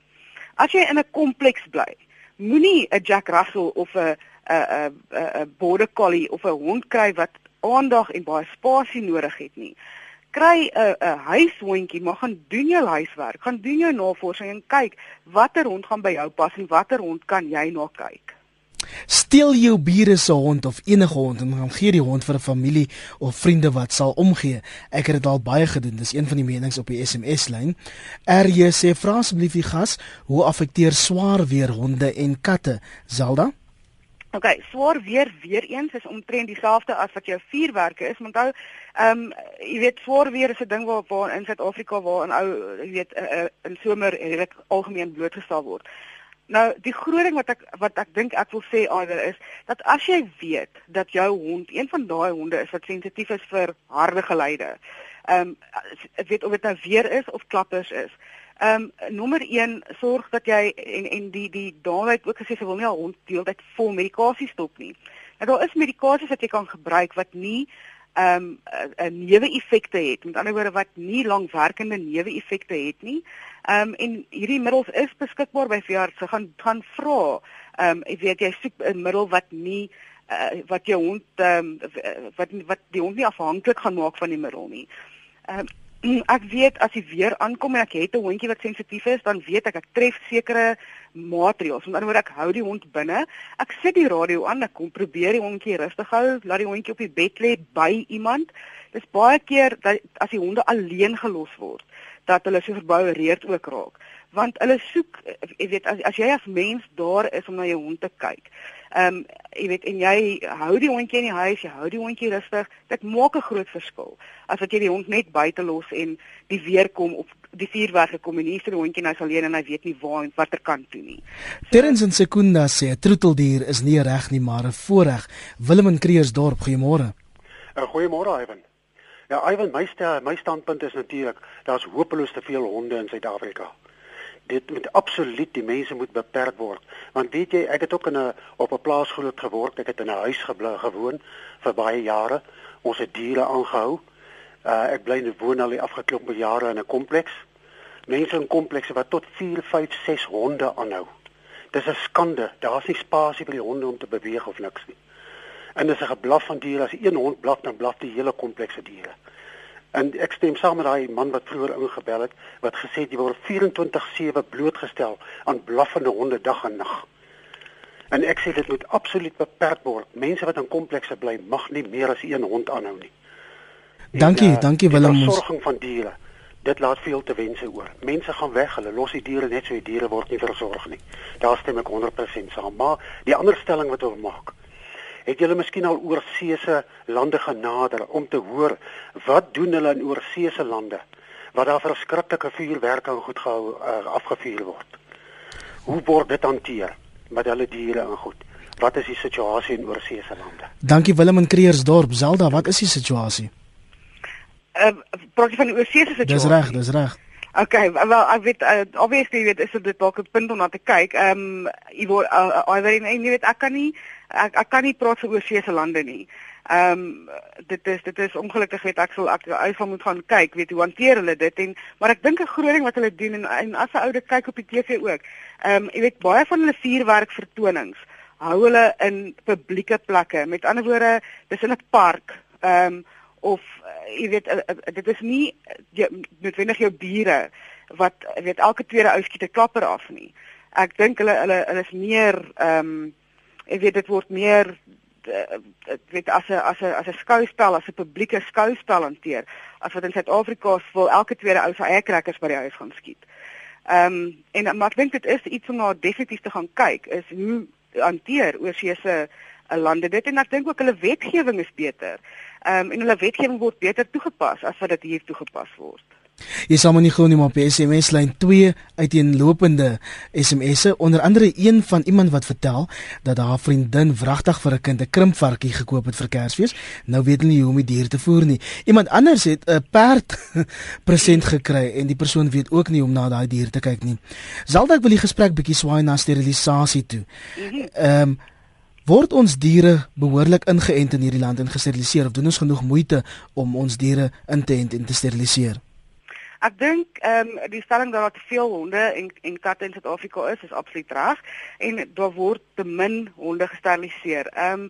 As jy in 'n kompleks bly, moenie 'n Jack Russell of 'n 'n 'n border collie of 'n hond kry wat aandag en baie spasie nodig het nie. Kry 'n 'n huishondjie, maar gaan doen jou huiswerk, gaan doen jou navorsing en kyk watter hond gaan by jou pas en watter hond kan jy na kyk. Steel jou bure se hond of enige hond en gaan gee die hond vir 'n familie of vriende wat sal omgee. Ek het dit al baie gedoen. Dis een van die menings op die SMS lyn. RJ sê vra asseblief die gas, hoe affekteer swaar weer honde en katte? Zelda? OK, swaar weer weer eens is omtrent dieselfde as wat jou vuurwerke is. Onthou, ehm um, jy weet swaar weer is 'n ding waar waar in Suid-Afrika waar 'n ou jy weet uh, uh, in somer redelik algemeen blootgestel word. Nou die groot ding wat ek wat ek dink ek wil sê alder is dat as jy weet dat jou hond een van daai honde is wat sensitief is vir harde geluide. Ehm um, ek weet of dit nou weer is of klappers is. Ehm um, nommer 1 sorg dat jy en en die die dame het ook gesê sy wil nie haar hond deeltyd vol medikasie stop nie. En daar is medikasies wat jy kan gebruik wat nie ehm um, 'n neeweffekte het. Met ander woorde wat nie lankwerkende neeweffekte het nie. Ehm um, en hierdie middels is beskikbaar by veeartse. Gaan gaan vra. Ehm um, ek weet jy soek 'n middel wat nie uh, wat jou hond ehm um, wat wat die hond nie afhanklik gaan maak van die middel nie. Ehm um, ek weet as die weer aankom en ek het 'n hondjie wat sensitief is, dan weet ek ek tref sekere maatreëls. Met ander woorde, ek hou die hond binne. Ek sit die radio aan, ek kom probeer die hondjie rustig hou, laat die hondjie op die bed lê by iemand. Dis baie keer dat as die honde alleen gelos word, dat hulle so verboureerd ook raak. Want hulle soek, jy weet, as as jy as mens daar is om na jou hond te kyk, Ehm um, jy weet en jy hou die hondjie in die huis, jy hou die hondjie rustig. Dit maak 'n groot verskil as wat jy die hond net buite los en die weer kom of die vuurwerke kom en hier sit die hondjie nou alleen en hy weet nie waar en watter kant toe nie. So, Terrens en Sekunda sê 'n troeteldier is nie reg nie, maar 'n voorreg. Willem in Kreersdorp, goeiemôre. 'n Goeiemôre Ivan. Ja, Ivan, my stel, my standpunt is natuurlik, daar's hopeloos te veel honde in Suid-Afrika dit moet absoluut die mense moet beperk word. Want weet jy ek het ook in 'n op 'n plaas groot geword. Ek het in 'n huis gebly gewoon vir baie jare. Ons het diere aangehou. Uh, ek bly in 'n woon al die afgeklompe jare in 'n kompleks. Mense in komplekse wat tot 4 5 6 honde aanhou. Dis 'n skande. Daar's nie spasie vir die honde om te beweeg of niks nie. En dis 'n geblaf van diere. As een hond blaf dan blaf die hele komplekse diere En ek stem saam met daai man wat vroeër ingebel het wat gesê het jy word 24/7 blootgestel aan blaffende honde dag en nag. En ek sê dit moet absoluut beperk word. Mense wat in komplekse bly mag nie meer as een hond aanhou nie. Dankie, en, uh, dankie Willem. Die versorging van diere. Dit laat veel te wense oor. Mense gaan weg, hulle los die diere net so die diere word nie versorg nie. Daar stem ek 100% saam. Maar die ander stelling wat ons maak, Het julle miskien al oorseese lande genader om te hoor wat doen hulle in oorseese lande waar daar verskriklike vuurwerke goed gehou uh, afgevuur word? Hoe word dit hanteer met hulle diere en goed? Wat is die situasie in oorseese lande? Dankie Willem in Kreersdorp. Zelda, wat is die situasie? Uh, praat jy van die oorseese situasie? Dis reg, dis reg. Okay, wel ek weet uh, obviously weet is dit dalk 'n punt om na te kyk. Ehm um, jy word uh, uh, jy weet ek kan nie ek ek kan nie praat vir oorseese lande nie. Ehm um, dit is dit is ongelukkig weet ek sal ek uitval moet gaan kyk weet hoe hanteer hulle dit en maar ek dink 'n groot ding wat hulle doen en, en as 'n ouer kyk op die TV ook. Ehm um, jy weet baie van hulle vuurwerk vertonings hou hulle in publieke plekke. Met ander woorde, dis in 'n park. Ehm um, of uh, jy weet uh, uh, dit is nie jy, noodwendig jou bure wat weet elke tweede ou skiet 'n klapper af nie. Ek dink hulle hulle hulle is meer ehm um, ek weet dit word meer eh, ek weet as 'n as 'n as 'n skouspel as 'n publieke skouspel hanteer as wat in Suid-Afrika wil elke tweede ou sy eie krekkers by die huis gaan skiet. Ehm um, en maar ek dink dit is iets om na definitief te gaan kyk is hoe hanteer oorsese eh, lande dit en ek dink ook hulle wetgewing is beter. Ehm um, en hulle wetgewing word beter toegepas as wat dit hier toegepas word. Jy sal maar nie glo nie maar op SMS lyn 2 uiteenlopende SMS'e onder andere een van iemand wat vertel dat haar vriendin wragtig vir 'n kind 'n krimpvarkie gekoop het vir Kersfees. Nou weet hulle nie hoe om die dier te voer nie. Iemand anders het 'n perd present gekry en die persoon weet ook nie hoe om na daai dier te kyk nie. Sal ek wil die gesprek bietjie swaai na sterilisasie toe. Mhm. Ehm um, word ons diere behoorlik ingeënt in hierdie land en gesteriliseer of doen ons genoeg moeite om ons diere in te ent en te steriliseer? Ek dink ehm um, die stelling dat daar te veel honde en en katte in Suid-Afrika is, is absoluut reg en daar word te min honde gesteriliseer. Ehm um,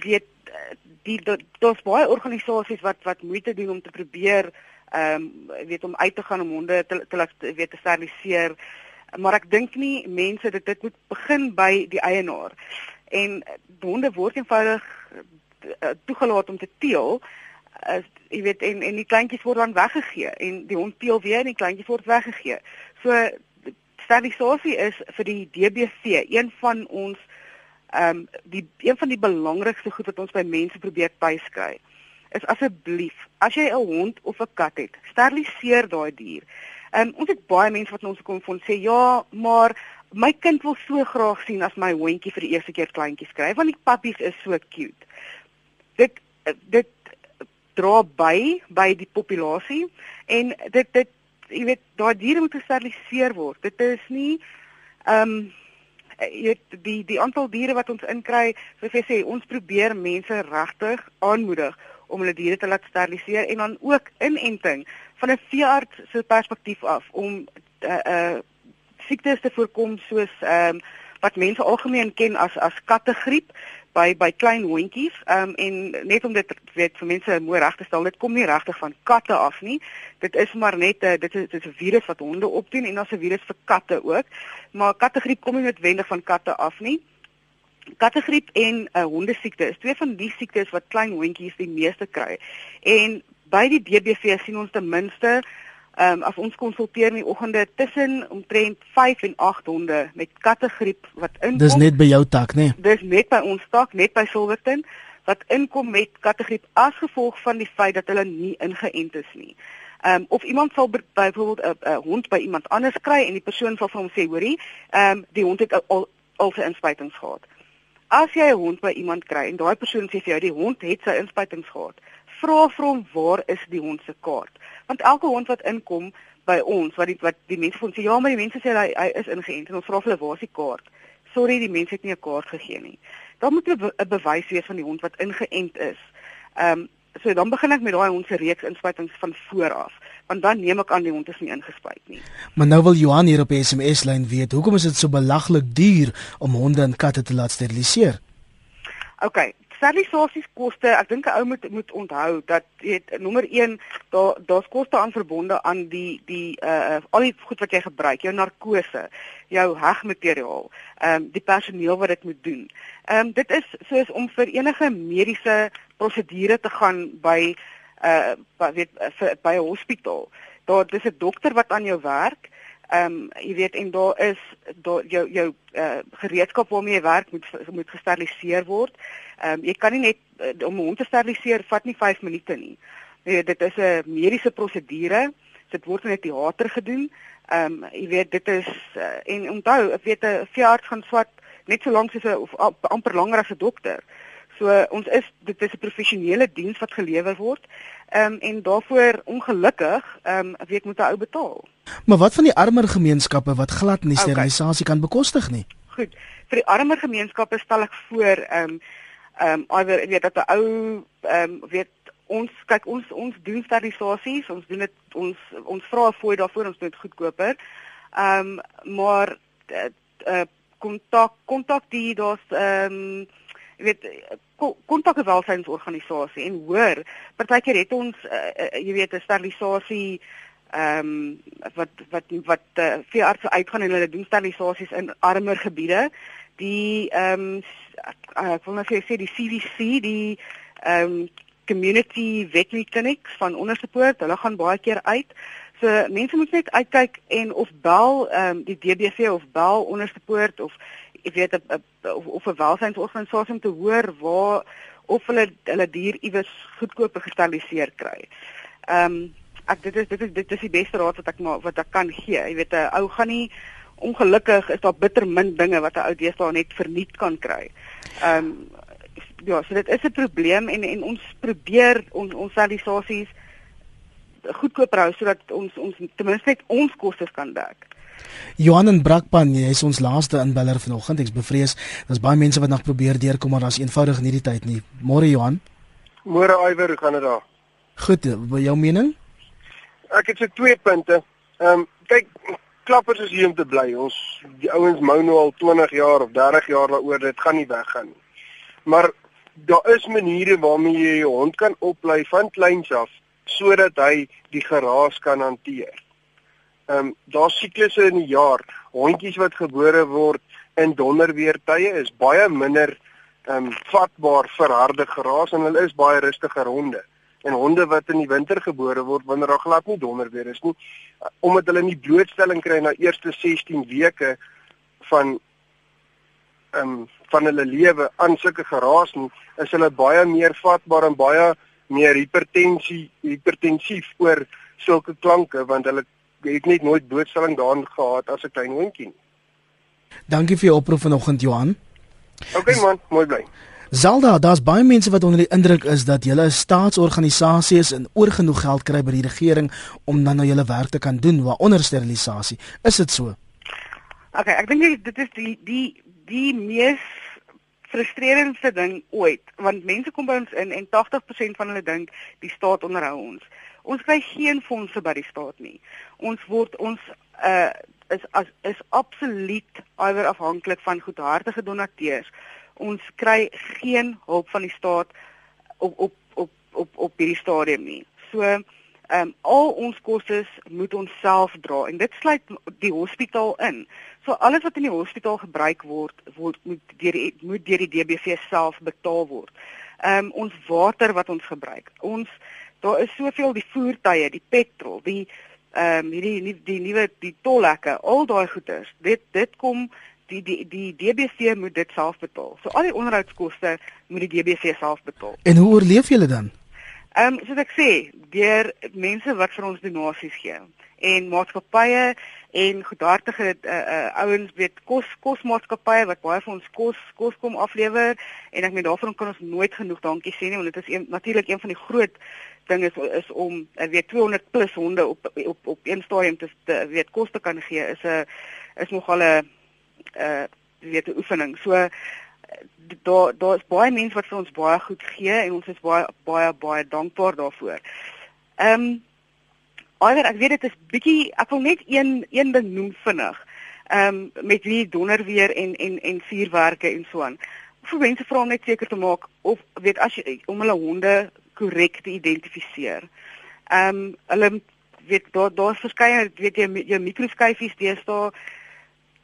weet die daar's baie organisasies wat wat moeite doen om te probeer ehm um, weet om uit te gaan om honde te te laat weet te steriliseer. Maar ek dink nie mense dit dit moet begin by die eienaar. En honde word eenvoudig eh, toegelaat om te teel as jy weet en en die kleintjies word dan weggegee en die hond teel weer en die kleintjies word weggegee. So sterilisasie is vir die DBV een van ons ehm um, die een van die belangrikste goed wat ons by mense probeer byskry is asseblief as jy 'n hond of 'n kat het, steriliseer daai dier. Ehm um, ons het baie mense wat ons kom van sê ja, maar my kind wil so graag sien as my hondjie vir die eerste keer kleintjies kry want die pappies is so cute. Dit dit dra by by die populasie en dit dit jy weet daai diere moet gesteriliseer word. Dit is nie ehm um, uh, die die aantal diere wat ons inkry, soos jy sê, ons probeer mense regtig aanmoedig om hulle diere te laat steriliseer en dan ook inenting van 'n veearts se perspektief af om uh, uh siektes te voorkom soos ehm um, wat mense algemeen ken as as kattegriep by by klein hondjies. Um, en net om dit weet vir mense mooi reg te stel, dit kom nie regtig van katte af nie. Dit is maar net 'n dit is dit is 'n virus wat honde opdoen en daar's 'n virus vir katte ook. Maar kattegriep kom nie noodwendig van katte af nie. Kattegriep en 'n uh, hondesiekte is twee van die siektes wat klein hondjies die meeste kry. En by die DBV sien ons ten minste Ehm um, as ons konsulteer in die oggende tussen omtrent 5 en 8 honde met kattegriep wat inkom. Dis net by jou tak, né? Nee? Dis net by ons tak, net by Silverton wat inkom met kattegriep as gevolg van die feit dat hulle nie ingeënt is nie. Ehm um, of iemand sal byvoorbeeld 'n hond by iemand anders kry en die persoon sal vir hom sê, hoorie, ehm um, die hond het al al sy inspuitings gehad. As jy 'n hond by iemand kry en daai persoon sê vir jou die hond het sy inspuitings gehad, vra vir hom waar is die hond se kaart? Want elke hond wat inkom by ons, wat die wat die mense van sê ja, maar die mense sê hy hy is ingeënt en ons vra hulle waar is die kaart? Sorry, die mense het nie 'n kaart gegee nie. Dan moet 'n be bewys wees van die hond wat ingeënt is. Ehm um, so dan begin ek met daai hond se reeks inspuitings van voor af want dan neem ek aan die hond is nie ingespuit nie. Maar nou wil Johan hier op SMS lyn weet, hoekom is dit so belaglik duur om honde en katte te laat steriliseer? OK, sterilisasiekoste, ek dink 'n ou moet moet onthou dat jy nommer 1 daar daar's koste aan verbonde aan die die uh al die goed wat jy gebruik, jou narkose, jou hegmateriaal, ehm um, die personeel wat dit moet doen. Ehm um, dit is soos om vir enige mediese prosedure te gaan by uh weet vir, by 'n hospitaal. Daar dis 'n dokter wat aan jou werk. Ehm um, jy weet en daar is daar jou jou uh gereedskap waarmee jy werk moet moet gesteriliseer word. Ehm um, jy kan nie net uh, om 'n hond te steriliseer vat nie 5 minute nie. Nee, dit is 'n mediese prosedure. Dit word in 'n teater gedoen. Ehm um, jy weet dit is uh, en onthou, ek weet 'n veearts gaan swat net so lank soos 'n of amper langer as 'n dokter. So ons is dit is 'n professionele diens wat gelewer word. Ehm um, en daarvoor ongelukkig ehm um, weet moet 'n ou betaal. Maar wat van die armer gemeenskappe wat glad nie sterilisasie okay. kan bekostig nie? Goed. Vir die armer gemeenskappe stel ek voor ehm um, ehm um, iwer weet dat 'n ou ehm um, weet ons kyk ons ons doen sterilisasies, ons doen dit ons ons vra fooi daarvoor ons doen dit goedkoper. Ehm um, maar uh, kontak kontak die daar's ehm um, jy weet kontak 'n welsynsorganisasie en hoor partykeer het ons uh, jy weet 'n sterilisasie ehm um, wat wat wat uh, veeartse uitgaan en hulle doen sterilisasies in armer gebiede die ehm um, ek wil net sê die CDC die ehm um, community veterinary clinics van onderstepoort hulle gaan baie keer uit so mense moet net uitkyk en of bel ehm um, die DBV of bel onderstepoort of ek weet a, a, of of 'n welsynsorganisasie om te hoor waar of hulle hulle dier iewers goedkoper gesteriliseer kry. Ehm um, ek dit is dit is dit is die beste raad wat ek maar wat ek kan gee. Jy weet 'n ou gaan nie ongelukkig is daar bitter min dinge wat 'n ou deesdae net verniet kan kry. Ehm um, ja, so dit is 'n probleem en en ons probeer ons ons sterilisasies goedkoper hou sodat ons ons ten minste net ons kostes kan dek. Johan Brakpan, jy is ons laaste inbeller vanoggend. Ek's bevrees daar's baie mense wat nog probeer deurkom maar daar's eenvoudig nie die tyd nie. Môre Johan. Môre Iwer, hoe gaan dit daar? Goed, wat jou mening? Ek het so twee punte. Ehm um, kyk, klappers is hier om te bly. Ons die ouens mou nou al 20 jaar of 30 jaar daaroor, dit gaan nie weggaan nie. Maar daar is maniere waarmee jy jou hond kan oplei van kleins af sodat hy die geraas kan hanteer. Ehm um, daar siklusse in die jaar. Hondjies wat gebore word in donderweertye is baie minder ehm um, vatbaar vir harde geraas en hulle is baie rustiger honde. En honde wat in die winter gebore word wanneer daar glad nie donderweer is nie, omdat hulle nie blootstelling kry na eerste 16 weke van ehm um, van hulle lewe aan sulke geraas nie, is hulle baie meer vatbaar en baie meer hipertensie hipertensief oor sulke klanke want hulle het net nooit blootstelling daaraan gehad as 'n klein hondjie nie. Dankie vir jou oproep vanoggend Johan. OK man, mooi bly. Zalda, daar's baie mense wat onder die indruk is dat julle 'n staatsorganisasie is en oorgenoeg geld kry by die regering om dan nou julle werk te kan doen waaronder sterilisasie. Is dit so? OK, ek dink dit is die die die mees frustrerendste ding ooit want mense kom by ons in en 80% van hulle dink die staat onderhou ons. Ons kry geen fondse by die staat nie. Ons word ons uh is as is absoluut iwer afhanklik van goedhartige donateurs. Ons kry geen hulp van die staat op op op op op hierdie stadium nie. So ehm um, al ons kostes moet ons self dra en dit sluit die hospitaal in. So alles wat in die hospitaal gebruik word, word moet deur die moet deur die DBV self betaal word. Ehm um, ons water wat ons gebruik. Ons daar is soveel die voertuie, die petrol, die ehm um, hierdie die, die nuwe die tolhekke, al daai goederes. Dit dit kom die die die DBV moet dit self betaal. So al die onderhoudskoste moet die DBV self betaal. En hoe oorleef julle dan? Ehm um, soos ek sê, deur mense wat vir ons donasies gee en maatskappye en goedhartige uh, uh, ouens weet kos kosmaatskappye wat baie vir ons kos kos kom aflewer en ek meen daarvan kan ons nooit genoeg dankie sê nie want dit is natuurlik een van die groot dinge is is om uh, weet 200 plus honde op op op een stadium te, te weet kos te kan gee is 'n is nogal 'n uh weet 'n oefening. So daar daar is baie mense wat vir ons baie goed gee en ons is baie baie baie dankbaar daarvoor. Ehm um, Alhoewel ek weet dit is bietjie ek wil net een een ding noem vinnig. Ehm um, met wie donder weer en en en vuurwerke en so aan. Vir mense vra net seker te maak of weet as jy om hulle honde korrek te identifiseer. Ehm um, hulle weet daar daar's verskeie weet jy jou mikroskyfies deesdae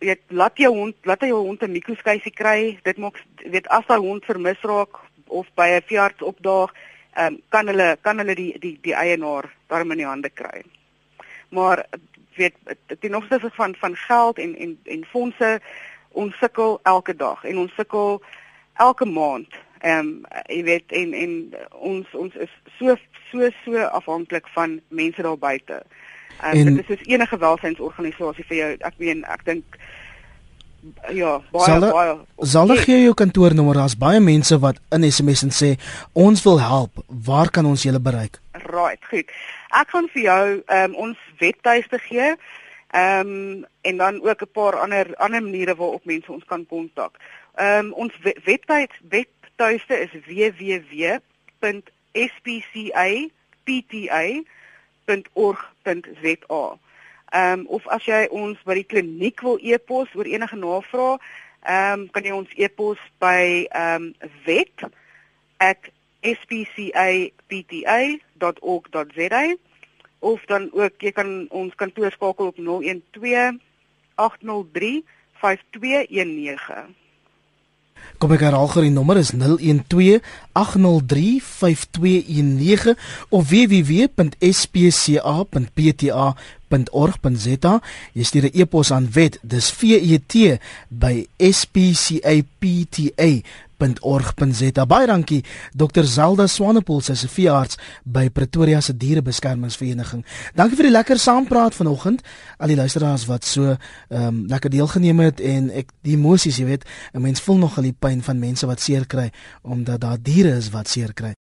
weet laat jou hond laat jou hond 'n mikroskyfie kry. Dit maak weet as daai hond vermis raak of by 'n veearts opdaag um, kan hulle kan hulle die die die eienaar daarin in die hande kry. Maar weet ten opsigte van van geld en en en fondse ons sukkel elke dag en ons sukkel elke maand. Ehm um, jy weet en en ons ons is so so so afhanklik van mense daar buite. Um, dit is soos enige welsynsorganisasie vir jou. Ek meen ek dink ja, baie sal baie. Sal ek gee jou kantoornommer as baie mense wat in SMS en sê ons wil help, waar kan ons julle bereik? Right, goed. Ek gaan vir jou um, ons webtuiste gee. Ehm um, en dan ook 'n paar ander ander maniere waarop mense ons kan kontak. Ehm um, ons webtuis webtuiste is www.spcapta.org.za. Ehm um, of as jy ons by die kliniek wil e-pos oor enige navrae, ehm um, kan jy ons e-pos by ehm um, vet@spcapta.org.za of dan ook jy kan ons kantoor skakel op 012 803 5219. Kom ek herhaal gou die nommer is 012 803 5219 of www.spca.pta.org.za. Jy stuur 'n e-pos aan wet, dis V E T by spcapta www.org.za. Baie dankie Dr. Zelda Swanepoel, sy is 'n veearts by Pretoria se dierebeskermingsvereniging. Dankie vir die lekker saampraat vanoggend. Al die luisteraars wat so ehm um, lekker deelgeneem het en ek die emosies, jy weet, 'n mens voel nog al die pyn van mense wat seer kry omdat daar diere is wat seer kry.